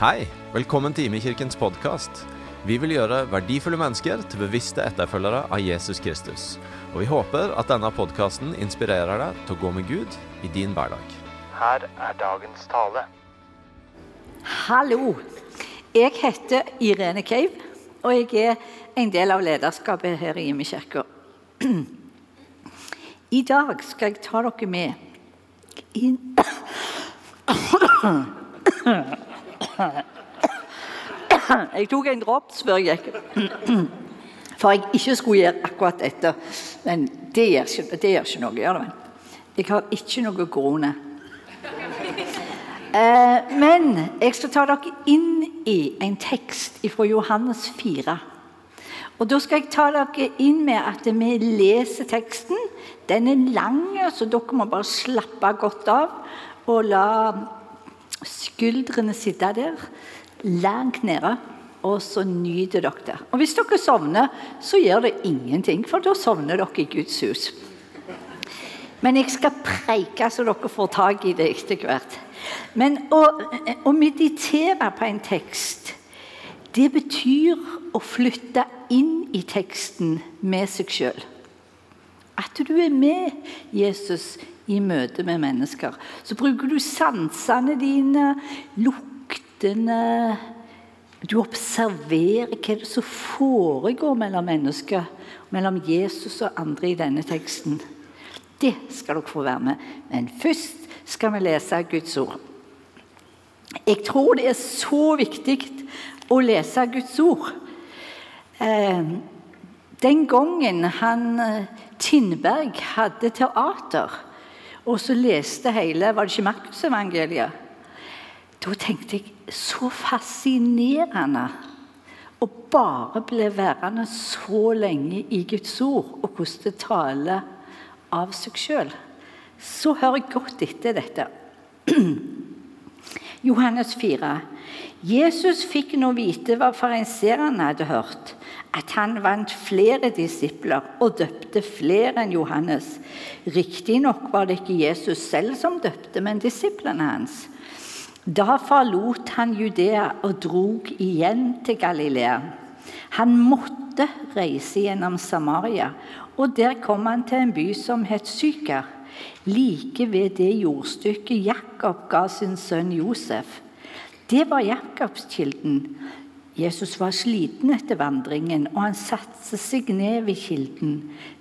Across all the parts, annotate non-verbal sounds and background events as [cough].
Hei, velkommen til Imekirkens podkast. Vi vil gjøre verdifulle mennesker til bevisste etterfølgere av Jesus Kristus. Og vi håper at denne podkasten inspirerer deg til å gå med Gud i din hverdag. Her er dagens tale. Hallo. Jeg heter Irene Keiv, og jeg er en del av lederskapet her i Imekirka. I dag skal jeg ta dere med inn [coughs] Jeg tok en drops før jeg gikk. [coughs] For jeg ikke skulle gjøre akkurat dette. Men det gjør ikke, det gjør ikke noe. gjør det? Jeg har ikke noe korona. Eh, men jeg skal ta dere inn i en tekst fra Johannes 4. Og Da skal jeg ta dere inn med at vi leser teksten. Den er lang, så dere må bare slappe godt av og la skuldrene sitte der langt nede. Og så nyter dere det. Og Hvis dere sovner, så gjør det ingenting, for da sovner dere i Guds hus. Men jeg skal preike så dere får tak i det etter hvert. Men å, å meditere på en tekst, det betyr å flytte inn i teksten med seg sjøl. At du er med Jesus i møte med mennesker. Så bruker du sansene dine, luktene Du observerer hva som foregår mellom mennesker, mellom Jesus og andre i denne teksten. Det skal dere få være med. Men først skal vi lese Guds ord. Jeg tror det er så viktig å lese Guds ord. Eh, den gangen han Tindberg hadde teater, og så leste hele Var det ikke Markusevangeliet? Da tenkte jeg så fascinerende å bare bli værende så lenge i Guds ord, og hvordan det taler av seg sjøl. Så hør godt etter dette. Johannes 4. Jesus fikk nå vite hva fariseerne hadde hørt, at han vant flere disipler og døpte flere enn Johannes. Riktignok var det ikke Jesus selv som døpte, men disiplene hans. Da forlot han Judea og drog igjen til Galilea. Han måtte reise gjennom Samaria, og der kom han til en by som het Syker, like ved det jordstykket Jakob ga sin sønn Josef. Det var Jakobskilden. Jesus var sliten etter vandringen, og han satte seg ned ved kilden.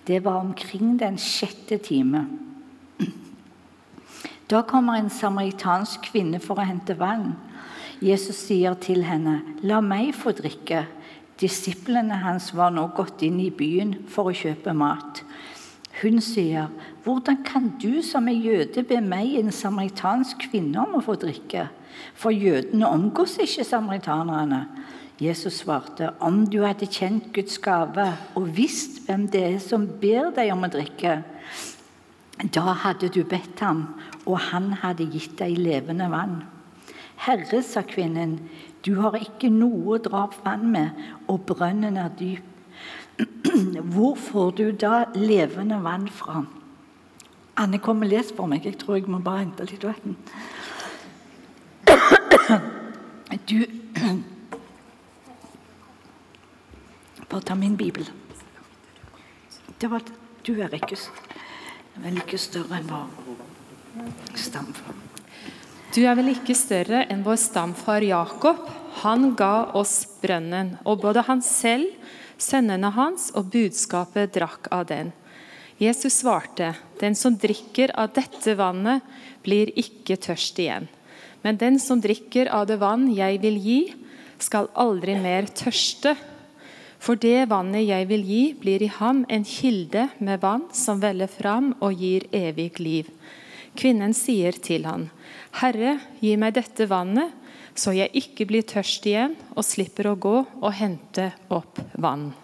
Det var omkring den sjette time. Da kommer en samaritansk kvinne for å hente vann. Jesus sier til henne, 'La meg få drikke.' Disiplene hans var nå gått inn i byen for å kjøpe mat. Hun sier, 'Hvordan kan du som er jøde be meg, en samaritansk kvinne, om å få drikke?' For jødene omgås ikke samaritanerne. Jesus svarte, 'Om du hadde kjent Guds gave og visst hvem det er som ber deg om å drikke,' da hadde du bedt ham, og han hadde gitt deg levende vann. Herre, sa kvinnen, du har ikke noe å dra opp vann med, og brønnen er dyp. [clears throat] Hvor får du da levende vann fra? Anne, kom og les for meg. Jeg tror jeg må bare hente litt vann. [clears throat] Du [clears throat] Bare ta min bibel. Det var Du er ikke vel ikke større enn vår stamfar. Du er vel ikke større enn vår stamfar Jakob. Han ga oss brønnen, og både han selv, sønnene hans og budskapet drakk av den. Jesus svarte, 'Den som drikker av dette vannet, blir ikke tørst igjen.' 'Men den som drikker av det vann jeg vil gi, skal aldri mer tørste.' 'For det vannet jeg vil gi, blir i ham en kilde med vann som veller fram og gir evig liv.' Kvinnen sier til han, 'Herre, gi meg dette vannet, så jeg ikke blir tørst igjen og slipper å gå og hente opp vann.'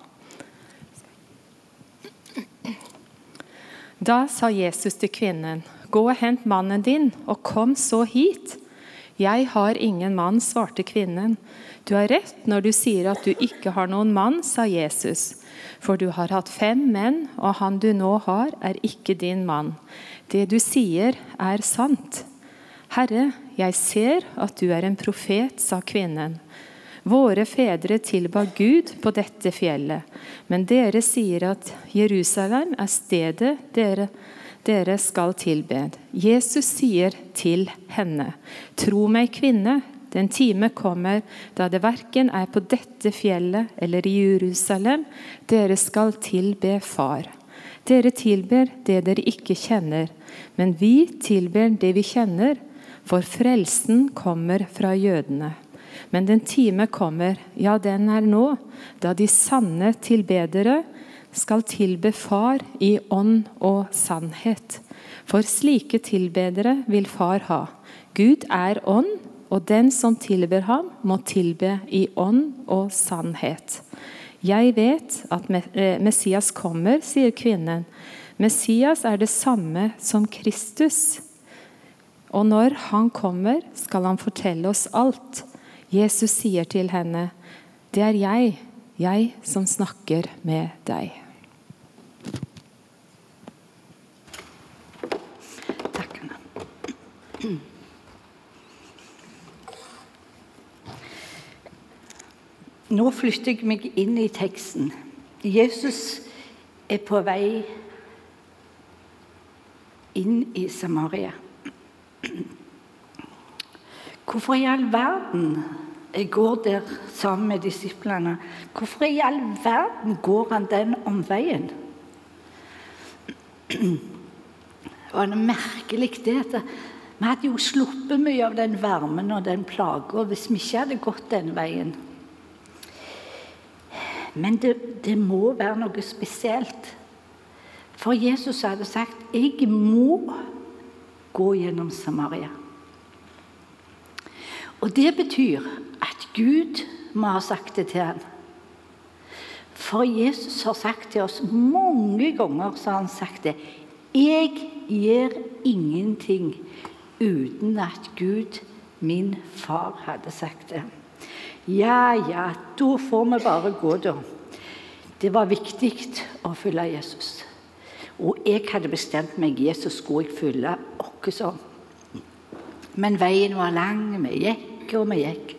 Da sa Jesus til kvinnen, 'Gå og hent mannen din, og kom så hit.' 'Jeg har ingen mann', svarte kvinnen. 'Du har rett når du sier at du ikke har noen mann', sa Jesus. 'For du har hatt fem menn, og han du nå har, er ikke din mann.' 'Det du sier, er sant.' 'Herre, jeg ser at du er en profet, sa kvinnen. Våre fedre tilba Gud på dette fjellet, men dere sier at Jerusalem er stedet dere, dere skal tilbe. Jesus sier til henne, tro meg, kvinne, den time kommer da det verken er på dette fjellet eller i Jerusalem dere skal tilbe Far. Dere tilber det dere ikke kjenner, men vi tilber det vi kjenner, for frelsen kommer fra jødene. Men den time kommer, ja, den er nå, da de sanne tilbedere skal tilbe Far i ånd og sannhet. For slike tilbedere vil Far ha. Gud er ånd, og den som tilber ham, må tilbe i ånd og sannhet. Jeg vet at eh, Messias kommer, sier kvinnen. Messias er det samme som Kristus. Og når han kommer, skal han fortelle oss alt. Jesus sier til henne, 'Det er jeg, jeg som snakker med deg'. Takk, Anna. Nå flytter jeg meg inn i teksten. Jesus er på vei inn i Samaria. Hvorfor i all verden jeg går der sammen med disiplene? Hvorfor i all verden går han den omveien? Det var noe merkelig det at vi hadde jo sluppet mye av den varmen og den plaga hvis vi ikke hadde gått den veien. Men det, det må være noe spesielt. For Jesus hadde sagt 'Jeg må gå gjennom Samaria'. Og det betyr at Gud må ha sagt det til ham. For Jesus har sagt til oss mange ganger så har han sagt det. 'Jeg gjør ingenting uten at Gud, min far, hadde sagt det'. Ja, ja, da får vi bare gå, da. Det var viktig å følge Jesus. Og jeg hadde bestemt meg Jesus skulle jeg følge åkke sånn. Men veien var lang. Vi gikk og vi gikk.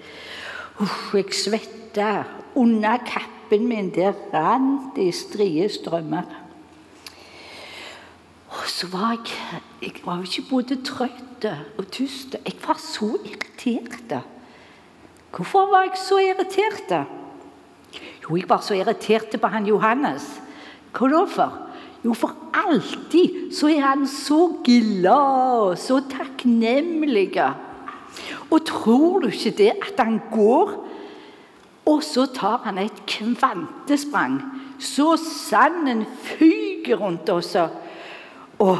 Uff, jeg svetta. Under kappen min der rant det i strie strømmer. Og så var jeg Jeg var ikke både trøtt og tyst. Jeg var så irritert. Hvorfor var jeg så irritert? Jo, jeg var så irritert på han Johannes. Hva da for? Jo, for alltid så er han så glad og så takknemlig. Og tror du ikke det at han går, og så tar han et kvantesprang, så sanden fyker rundt oss. Og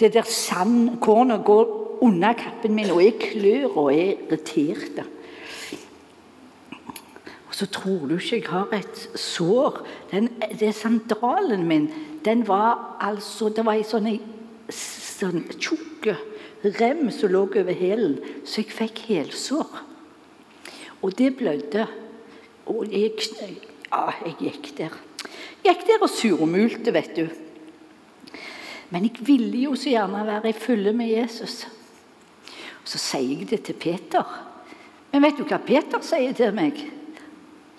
det der sandkornet går under kappen min, og jeg klør og er irritert så tror du ikke jeg har et sår. Den, det Sandalen min den var altså, Det var ei sånn, sånn tjukk rem som lå over hælen, så jeg fikk hælsår. Og det blødde. Og jeg, ja, jeg gikk der. Jeg gikk der og surmulte, vet du. Men jeg ville jo så gjerne være i følge med Jesus. Og Så sier jeg det til Peter. Men vet du hva Peter sier til meg?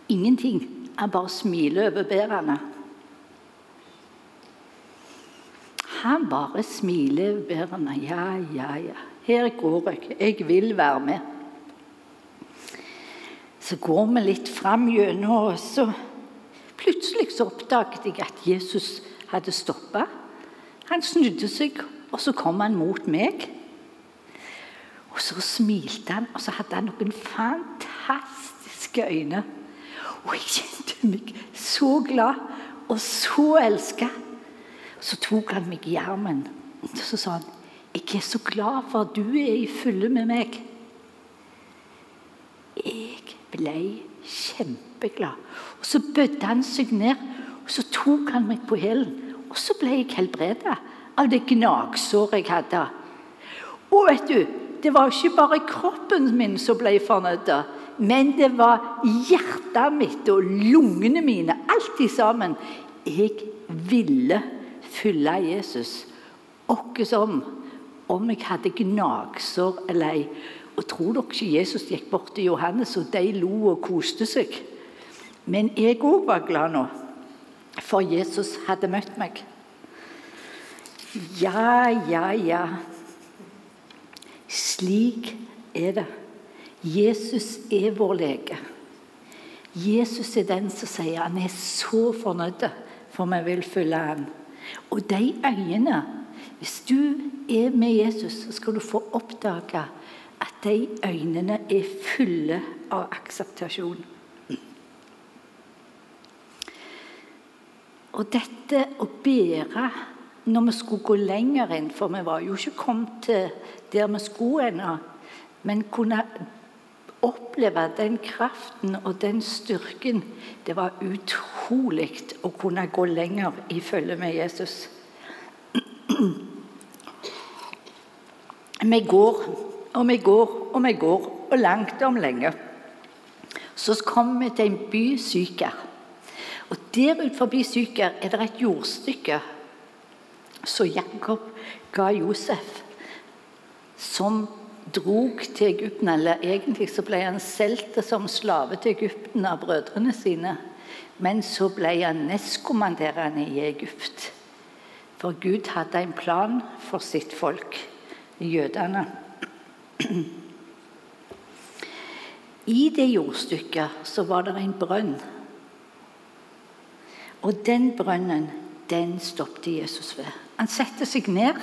Ingenting. Han bare smiler overbærende. Han bare smiler overbærende. Ja, ja, ja. Her går jeg. Jeg vil være med. Så går vi litt fram gjennom, og så plutselig så oppdaget jeg at Jesus hadde stoppa. Han snudde seg, og så kom han mot meg. Og så smilte han, og så hadde han noen fantastiske øyne. Og jeg kjente meg så glad og så elska. Så tok han meg i armen og så sa han, 'Jeg er så glad for at du er i fylle med meg.' Jeg ble kjempeglad. Og Så bødde han seg ned og så tok han meg på hælen. Og så ble jeg helbredet av det gnagsåret jeg hadde. Og vet du, det var ikke bare kroppen min som ble fornøyd. Men det var hjertet mitt og lungene mine, alt sammen. Jeg ville følge Jesus, åkke som om jeg hadde gnagsår eller ei. Og tror dere ikke Jesus gikk bort til Johannes, og de lo og koste seg? Men jeg òg var glad nå, for Jesus hadde møtt meg. Ja, ja, ja. Slik er det. Jesus er vår lege. Jesus er den som sier han er så fornøyd, for vi vil følge han. Og de øynene Hvis du er med Jesus, så skal du få oppdage at de øynene er fulle av akseptasjon. Og dette å bære når vi skulle gå lenger inn, for vi var jo ikke kommet til der vi skulle ennå, men kunne oppleve den kraften og den styrken Det var utrolig å kunne gå lenger i følge med Jesus. Vi går og vi går og vi går, og langt om lenge. Så kommer vi til en by Syker. Og Der utenfor Syker er det et jordstykke som Jakob ga Josef, som drog til Egypten. Eller egentlig så ble han solgt som slave til Egypten av brødrene sine. Men så ble han nestkommanderende i Egypt. For Gud hadde en plan for sitt folk, jødene. I det jordstykket så var det en brønn. Og den brønnen, den stoppet Jesus ved. Han setter seg ned.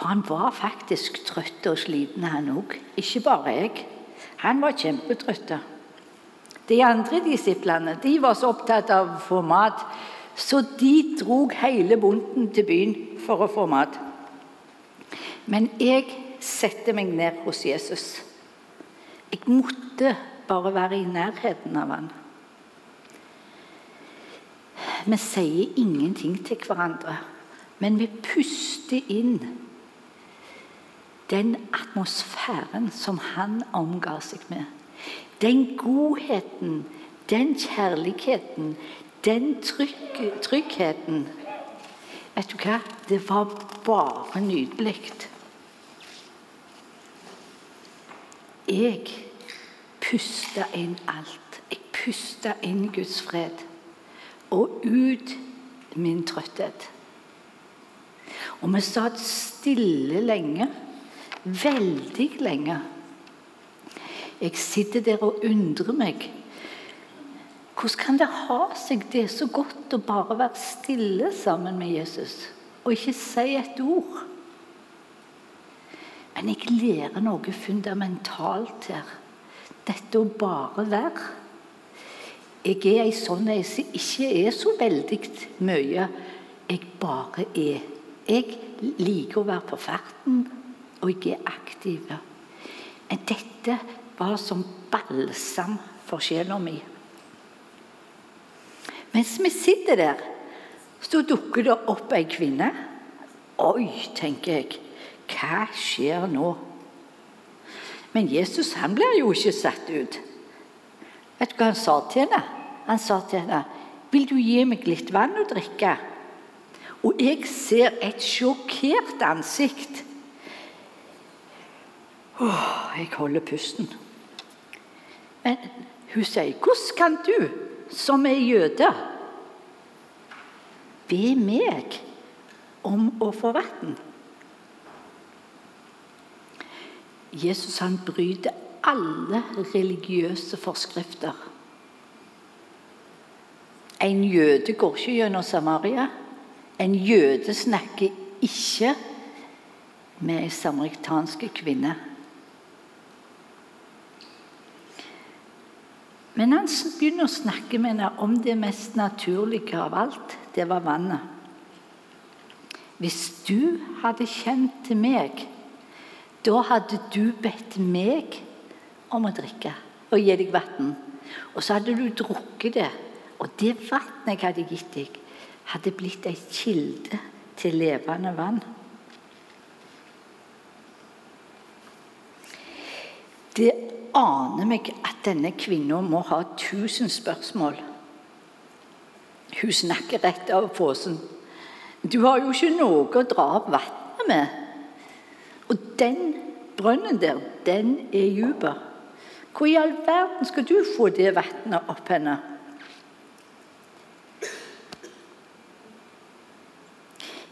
For han var faktisk trøtt og sliten, han òg. Ikke bare jeg. Han var kjempetrøtt. De andre disiplene de var så opptatt av å få mat, så de drog hele bunten til byen for å få mat. Men jeg setter meg ned hos Jesus. Jeg måtte bare være i nærheten av han. Vi sier ingenting til hverandre, men vi puster inn den atmosfæren som han omga seg med. Den godheten, den kjærligheten, den trygg, tryggheten. Vet du hva? Det var bare nydelig. Jeg pusta inn alt. Jeg pusta inn Guds fred. Og ut min trøtthet. Og vi satt stille lenge. Veldig lenge. Jeg sitter der og undrer meg. Hvordan kan det ha seg det så godt å bare være stille sammen med Jesus og ikke si et ord? Men jeg lærer noe fundamentalt her. Dette å bare være. Jeg er ei sånn ei som ikke er så veldig mye. Jeg bare er. Jeg liker å være på ferden, og jeg er aktiv. Dette var som balsam for sjela mi. Mens vi sitter der, så dukker det opp ei kvinne. Oi, tenker jeg. Hva skjer nå? Men Jesus han blir jo ikke satt ut. Vet du hva han sa til henne? Han sa til henne, 'Vil du gi meg litt vann å drikke?' Og jeg ser et sjokkert ansikt. Åh, jeg holder pusten. Men hun sier, 'Hvordan kan du, som er jøde, be meg om å få vann?' Jesus han bryter alle religiøse forskrifter. En jøde går ikke gjennom Samaria. En jøde snakker ikke med ei samaritansk kvinne. Men han begynner å snakke med henne om det mest naturlige av alt. Det var vannet. Hvis du hadde kjent til meg da hadde du bedt meg om å drikke og gi deg vann. Og så hadde du drukket det. Og det vannet jeg hadde gitt deg, hadde blitt ei kilde til levende vann. Det aner meg at denne kvinna må ha tusen spørsmål. Hun snakker rett av posen. Du har jo ikke noe å dra opp vannet med. Og den brønnen der, den er djup. Hvor i all verden skal du få det vannet opp henne?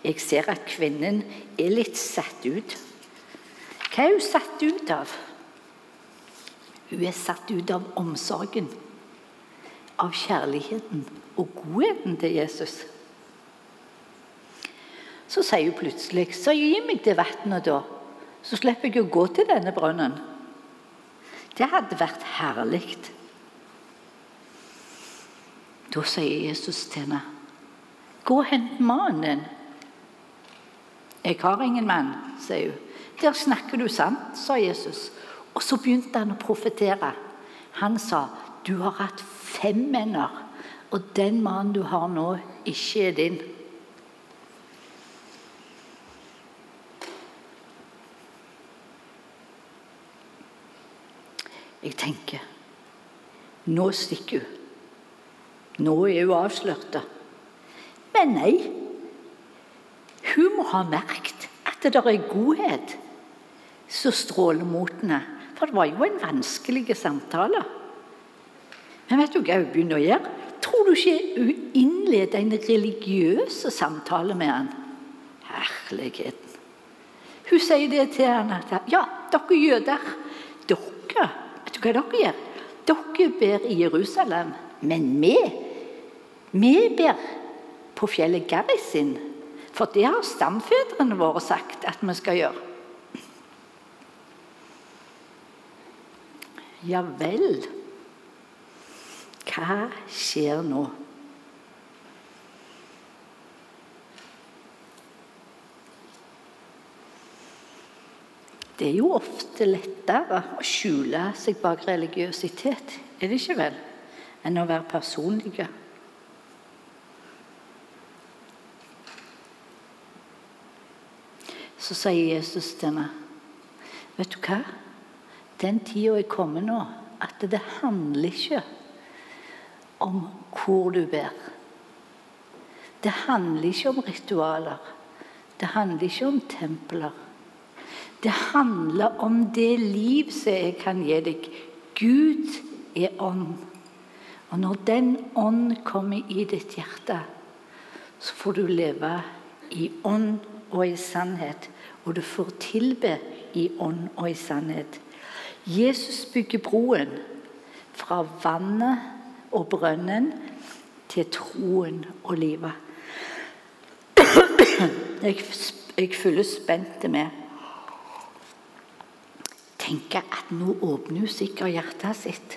Jeg ser at kvinnen er litt satt ut. Hva er hun satt ut av? Hun er satt ut av omsorgen, av kjærligheten og godheten til Jesus. Så sier hun plutselig så gi meg det vannet, da, så slipper jeg å gå til denne brønnen. Det hadde vært herlig. Da sier Jesus til henne, gå og hent mannen din. Jeg har ingen mann, sier hun. Der snakker du sant, sa Jesus. Og så begynte han å profetere. Han sa, du har hatt fem menner, og den mannen du har nå, ikke er din. Jeg tenker Nå stikker hun. Nå er hun avslørt. Men nei. Hun må ha merket at det er godhet som stråler mot henne. For det var jo en vanskelig samtale. Men vet du hva hun begynner å gjøre? Tror du ikke hun innleder en religiøs samtale med han? Herligheten. Hun sier det til han at ja, dere jøder, dere Vet du hva dere gjør? Dere ber i Jerusalem, men vi, vi ber på fjellet Garisin. For det har stamfedrene våre sagt at vi skal gjøre. Ja vel. Hva skjer nå? Det er jo ofte lettere å skjule seg bak religiøsitet, er det ikke vel, enn å være personlige. Så sier Jesus til meg, vet du hva? Den tida er kommet nå at det handler ikke om hvor du ber. Det handler ikke om ritualer. Det handler ikke om templer. Det handler om det liv som jeg kan gi deg. Gud er ånd. Og når den ånd kommer i ditt hjerte, så får du leve i ånd og i sannhet. Og du får tilbe i ånd og i sannhet. Jesus bygger broen fra vannet og brønnen til troen og livet. Jeg, jeg følger spent med. Tenker at nå åpner hun sikkert hjertet sitt.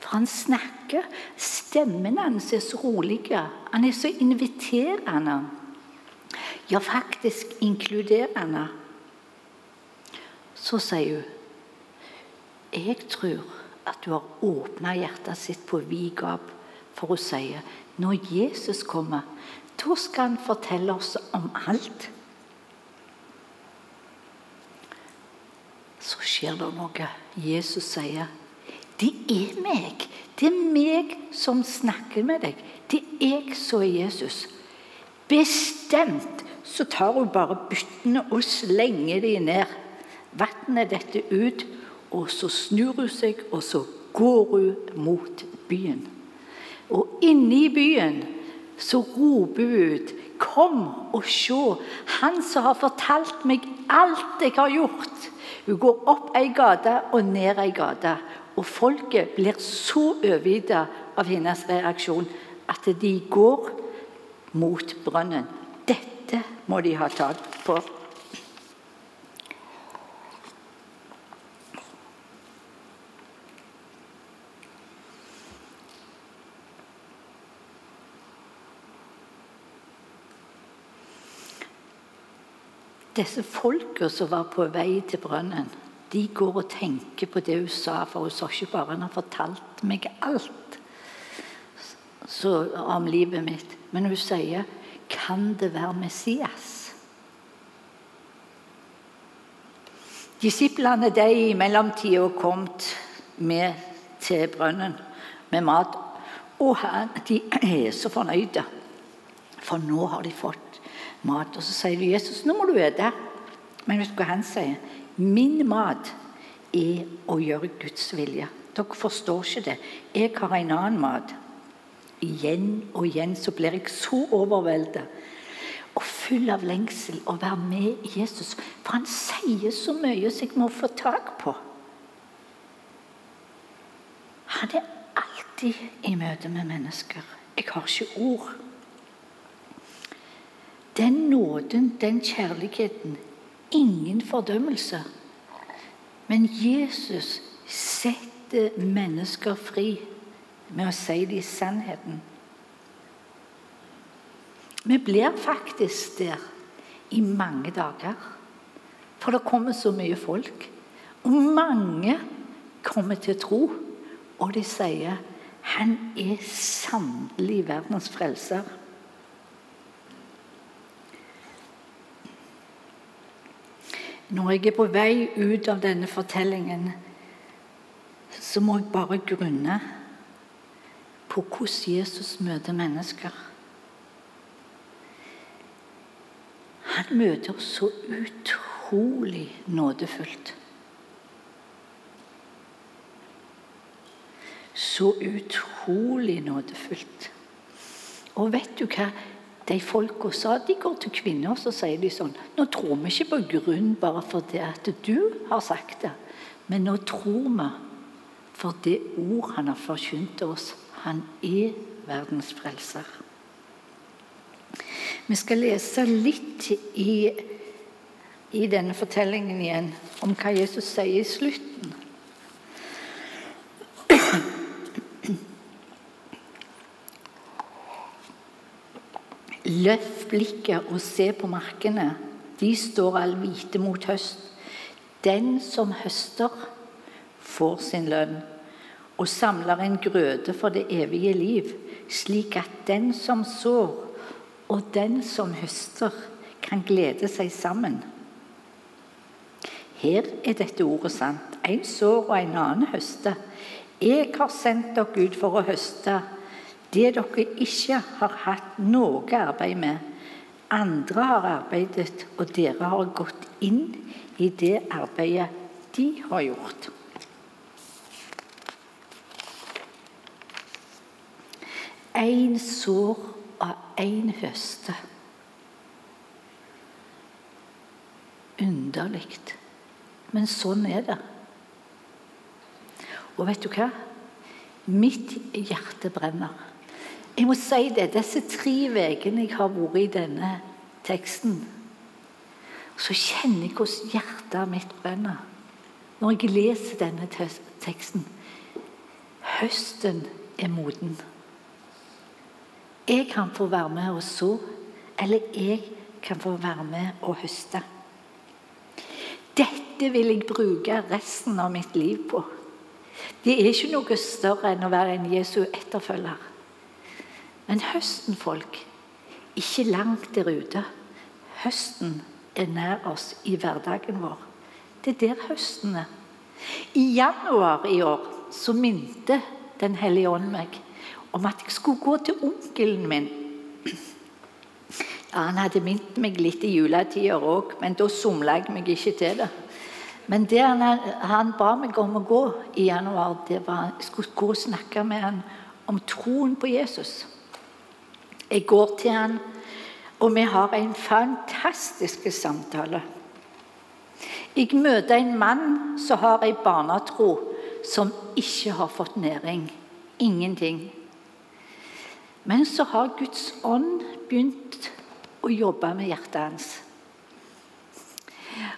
For han snakker. Stemmen hans er så rolig. Han er så inviterende. Ja, faktisk inkluderende. Så sier hun Jeg tror at du har åpna hjertet sitt på vid gap. For å si når Jesus kommer, da skal han fortelle oss om alt. Så skjer det noe. Jesus sier det er meg. Det er meg som snakker med deg. Det er jeg som er Jesus. Bestemt så tar hun bare byttene og slenger de ned. Vannet detter ut, og så snur hun seg, og så går hun mot byen. Og inne i byen så roper hun ut Kom og se, han som har fortalt meg alt jeg har gjort. Hun går opp ei gate og ned ei gate. Og folket blir så overgitt av hennes reaksjon at de går mot brønnen. Dette må de ha tak på. Disse folka som var på vei til brønnen, de går og tenker på det hun sa. For hun sa ikke bare 'Han har fortalt meg alt så, om livet mitt'. Men hun sier 'Kan det være Messias'? Disiplene de i mellomtida kom med til brønnen med mat. Og de er så fornøyde, for nå har de fått mat. Og så sier du, Jesus, nå må du ete. Men vet du hva han sier? Min mat er å gjøre Guds vilje. Dere forstår ikke det. Jeg har en annen mat. Igjen og igjen så blir jeg så overveldet og full av lengsel å være med Jesus. For han sier så mye som jeg må få tak på. Han er alltid i møte med mennesker. Jeg har ikke ord. Den nåden, den kjærligheten, ingen fordømmelse. Men Jesus setter mennesker fri med å si dem sannheten. Vi blir faktisk der i mange dager. For det kommer så mye folk. Og mange kommer til tro. Og de sier han er sannelig verdens frelser. Når jeg er på vei ut av denne fortellingen, så må jeg bare grunne på hvordan Jesus møter mennesker. Han møter oss så utrolig nådefullt. Så utrolig nådefullt. Og vet du hva de folka sa? De går til kvinner og så sier de sånn Nå tror vi ikke på grunn bare fordi at du har sagt det, men nå tror vi for det ord han har forkynt oss. Han er verdens frelser. Vi skal lese litt i, i denne fortellingen igjen om hva Jesus sier i slutten. Løft blikket og se på markene. De står all hvite mot høst. Den som høster, får sin lønn og samler en grøde for det evige liv, slik at den som sår og den som høster, kan glede seg sammen. Her er dette ordet sant. En sår og en annen høster. Jeg har sendt dere ut for å høste det dere ikke har hatt noe arbeid med. Andre har arbeidet, og dere har gått inn i det arbeidet de har gjort. Én sår av én høste. Underlig. Men sånn er det. Og vet du hva? Mitt hjerte brenner. Jeg må si det, Disse tre ukene jeg har vært i denne teksten, så kjenner jeg hvordan hjertet mitt brenner når jeg leser denne teksten. Høsten er moden. Jeg kan få være med og så, eller jeg kan få være med og høste. Dette vil jeg bruke resten av mitt liv på. Det er ikke noe større enn å være en Jesu etterfølger. Men høsten, folk, ikke langt der ute. Høsten er nær oss i hverdagen vår. Det er der høsten er. I januar i år så minte Den hellige ånd meg om at jeg skulle gå til onkelen min. Ja, han hadde minnet meg litt i juletider òg, men da somla jeg meg ikke til det. Men det han, han, ba meg om å gå i januar, det var jeg skulle gå og snakke med han om troen på Jesus. Jeg går til han, og vi har en fantastisk samtale. Jeg møter en mann som har en barnetro som ikke har fått næring. Ingenting. Men så har Guds ånd begynt å jobbe med hjertet hans.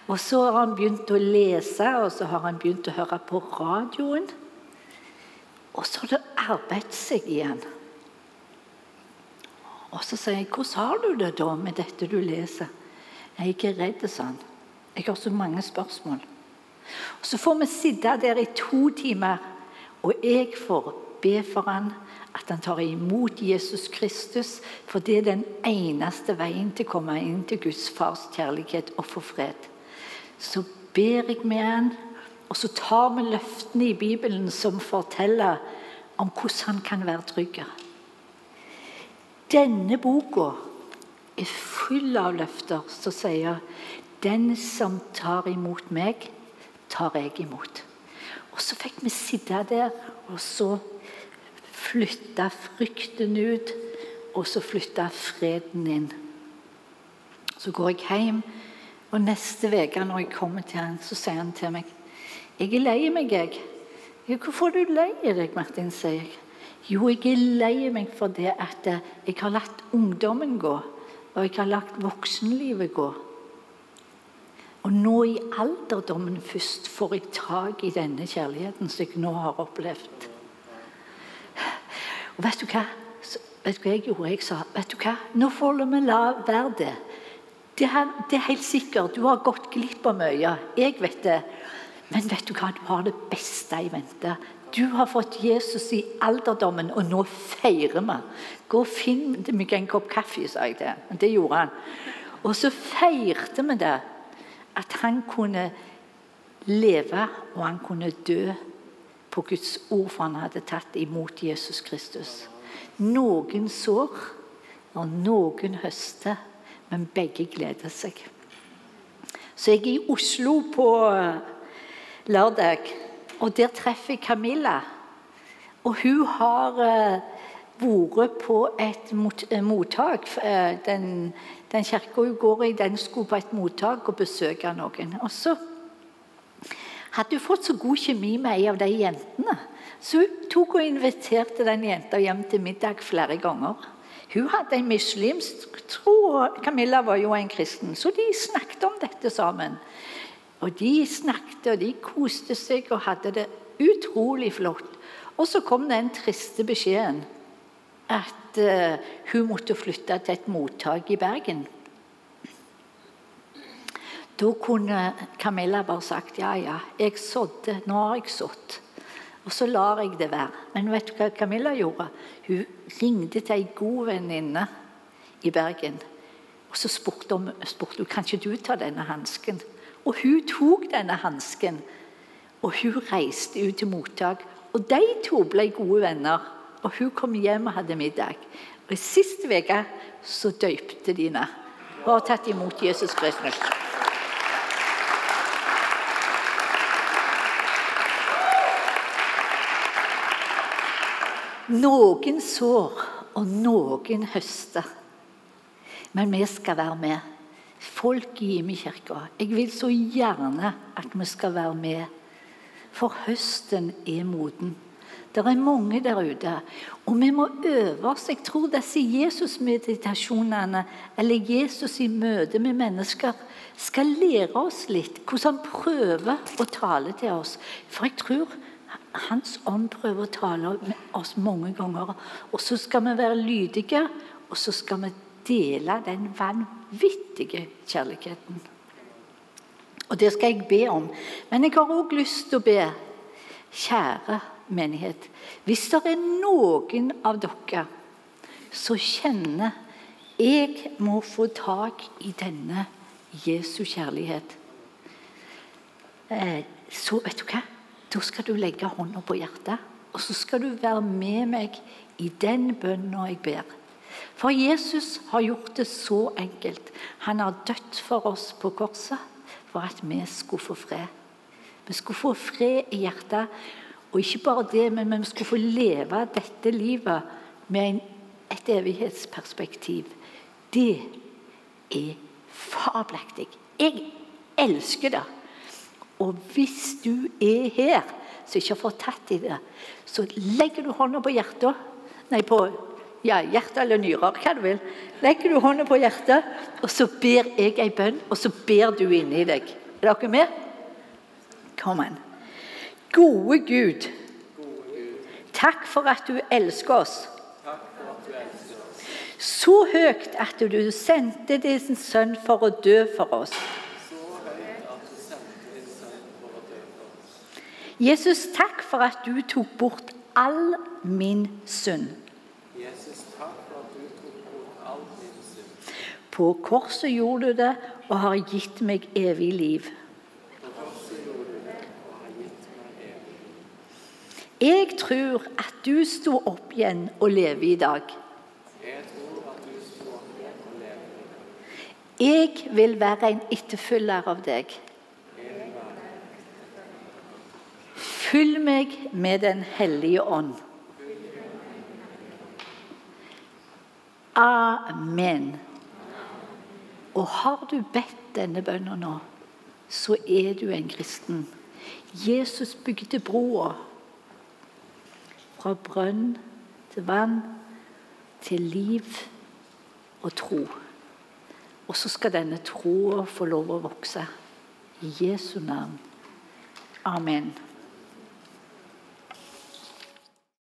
Og så har han begynt å lese, og så har han begynt å høre på radioen. Og så har det arbeidet seg igjen. Og så sier jeg, 'Hvordan har du det da med dette du leser?' 'Jeg er ikke redd', sa han. 'Jeg har så mange spørsmål'. Og Så får vi sitte der i to timer, og jeg får be for han at han tar imot Jesus Kristus, for det er den eneste veien til å komme inn til Guds fars kjærlighet og få fred. Så ber jeg med han, og så tar vi løftene i Bibelen som forteller om hvordan han kan være trygg. Denne boka er full av løfter som sier Den som tar imot meg, tar jeg imot. Og så fikk vi sitte der, og så flytta frykten ut, og så flytta freden inn. Så går jeg hjem, og neste uke når jeg kommer til han, så sier han til meg Jeg er lei meg, jeg. Hvorfor er du lei deg, Martin? sier jeg. Jo, jeg er lei meg for det at jeg har latt ungdommen gå, og jeg har latt voksenlivet gå. Og nå i alderdommen først får jeg tak i denne kjærligheten som jeg nå har opplevd. Og vet du hva? Vet du hva jeg gjorde? Jeg sa vet du hva? Nå får vi la være det. Det er, det er helt sikkert. Du har gått glipp av mye. Jeg vet det. Men vet du hva? Du har det beste i vente. Du har fått Jesus i alderdommen, og nå feirer vi. Gå og finn meg en kopp kaffe, sa jeg til ham. Det gjorde han. Og så feirte vi det. At han kunne leve, og han kunne dø på Guds ord, for han hadde tatt imot Jesus Kristus. Noen sår, og noen høster, men begge gleder seg. Så jeg er i Oslo på lørdag, og der treffer jeg Camilla. Og hun har uh, vært på et uh, mottak. Uh, den, den kirka hun går i, den skulle på et mottak og besøke noen. Og så hadde hun fått så god kjemi med en av de jentene. Så hun tok og inviterte den jenta hjem til middag flere ganger. Hun hadde en muslimsk tro, og Camilla var jo en kristen. Så de snakket om dette sammen. Og de snakket og de koste seg og hadde det utrolig flott. Og så kom den triste beskjeden at uh, hun måtte flytte til et mottak i Bergen. Da kunne Camilla bare sagt ja, ja, jeg sådde, nå har jeg sådd. Og så lar jeg det være. Men vet du hva Camilla gjorde? Hun ringte til ei god venninne i Bergen. Og så spurte hun spurte kan ikke du ta denne hansken. Og hun tok denne hansken, og hun reiste ut til mottak. Og de to ble gode venner. Og hun kom hjem og hadde middag. Og Siste uke så døypte de henne og har tatt imot Jesus Kristus. Noen sår, og noen høster. Men vi skal være med. Folk i Imekirka. Jeg vil så gjerne at vi skal være med. For høsten er moden. Det er mange der ute. Og vi må øve oss. Jeg tror disse Jesus-meditasjonene, eller Jesus i møte med mennesker, skal lære oss litt hvordan han prøver å tale til oss. For jeg tror hans ånd prøver å tale med oss mange ganger. Og så skal vi være lydige, og så skal vi dele den vanvittige kjærligheten. Og det skal jeg be om. Men jeg har òg lyst til å be, kjære menighet Hvis det er noen av dere som kjenner jeg må få tak i denne Jesu kjærlighet, eh, så vet du hva? Da skal du legge hånda på hjertet, og så skal du være med meg i den bønna jeg ber. For Jesus har gjort det så enkelt. Han har dødd for oss på korset for at vi skulle få fred. Vi skulle få fred i hjertet. Og ikke bare det, men vi skulle få leve dette livet med et evighetsperspektiv. Det er fabelaktig. Jeg elsker det. Og hvis du er her som ikke har fått tatt i det, så legger du hånda på hjertet. Nei, på ja, hjertet eller nyrer, hva du vil. Legger du hånda på hjertet, og så ber jeg ei bønn, og så ber du inni deg. Er dere med? Kom an. Gode Gud, takk for at du elsker oss. Så høyt at du sendte din sønn for å dø for oss. Jesus, takk for at du tok bort all min synd. På korset gjorde du det og har gitt meg evig liv. Jeg tror at du sto opp igjen og lever i dag. Jeg vil være en etterfølger av deg. Fyll meg med Den hellige ånd. Amen. Og har du bedt denne bønnen nå, så er du en kristen. Jesus bygde broa fra brønn til vann, til liv og tro. Og så skal denne troa få lov å vokse. I Jesu navn. Amen.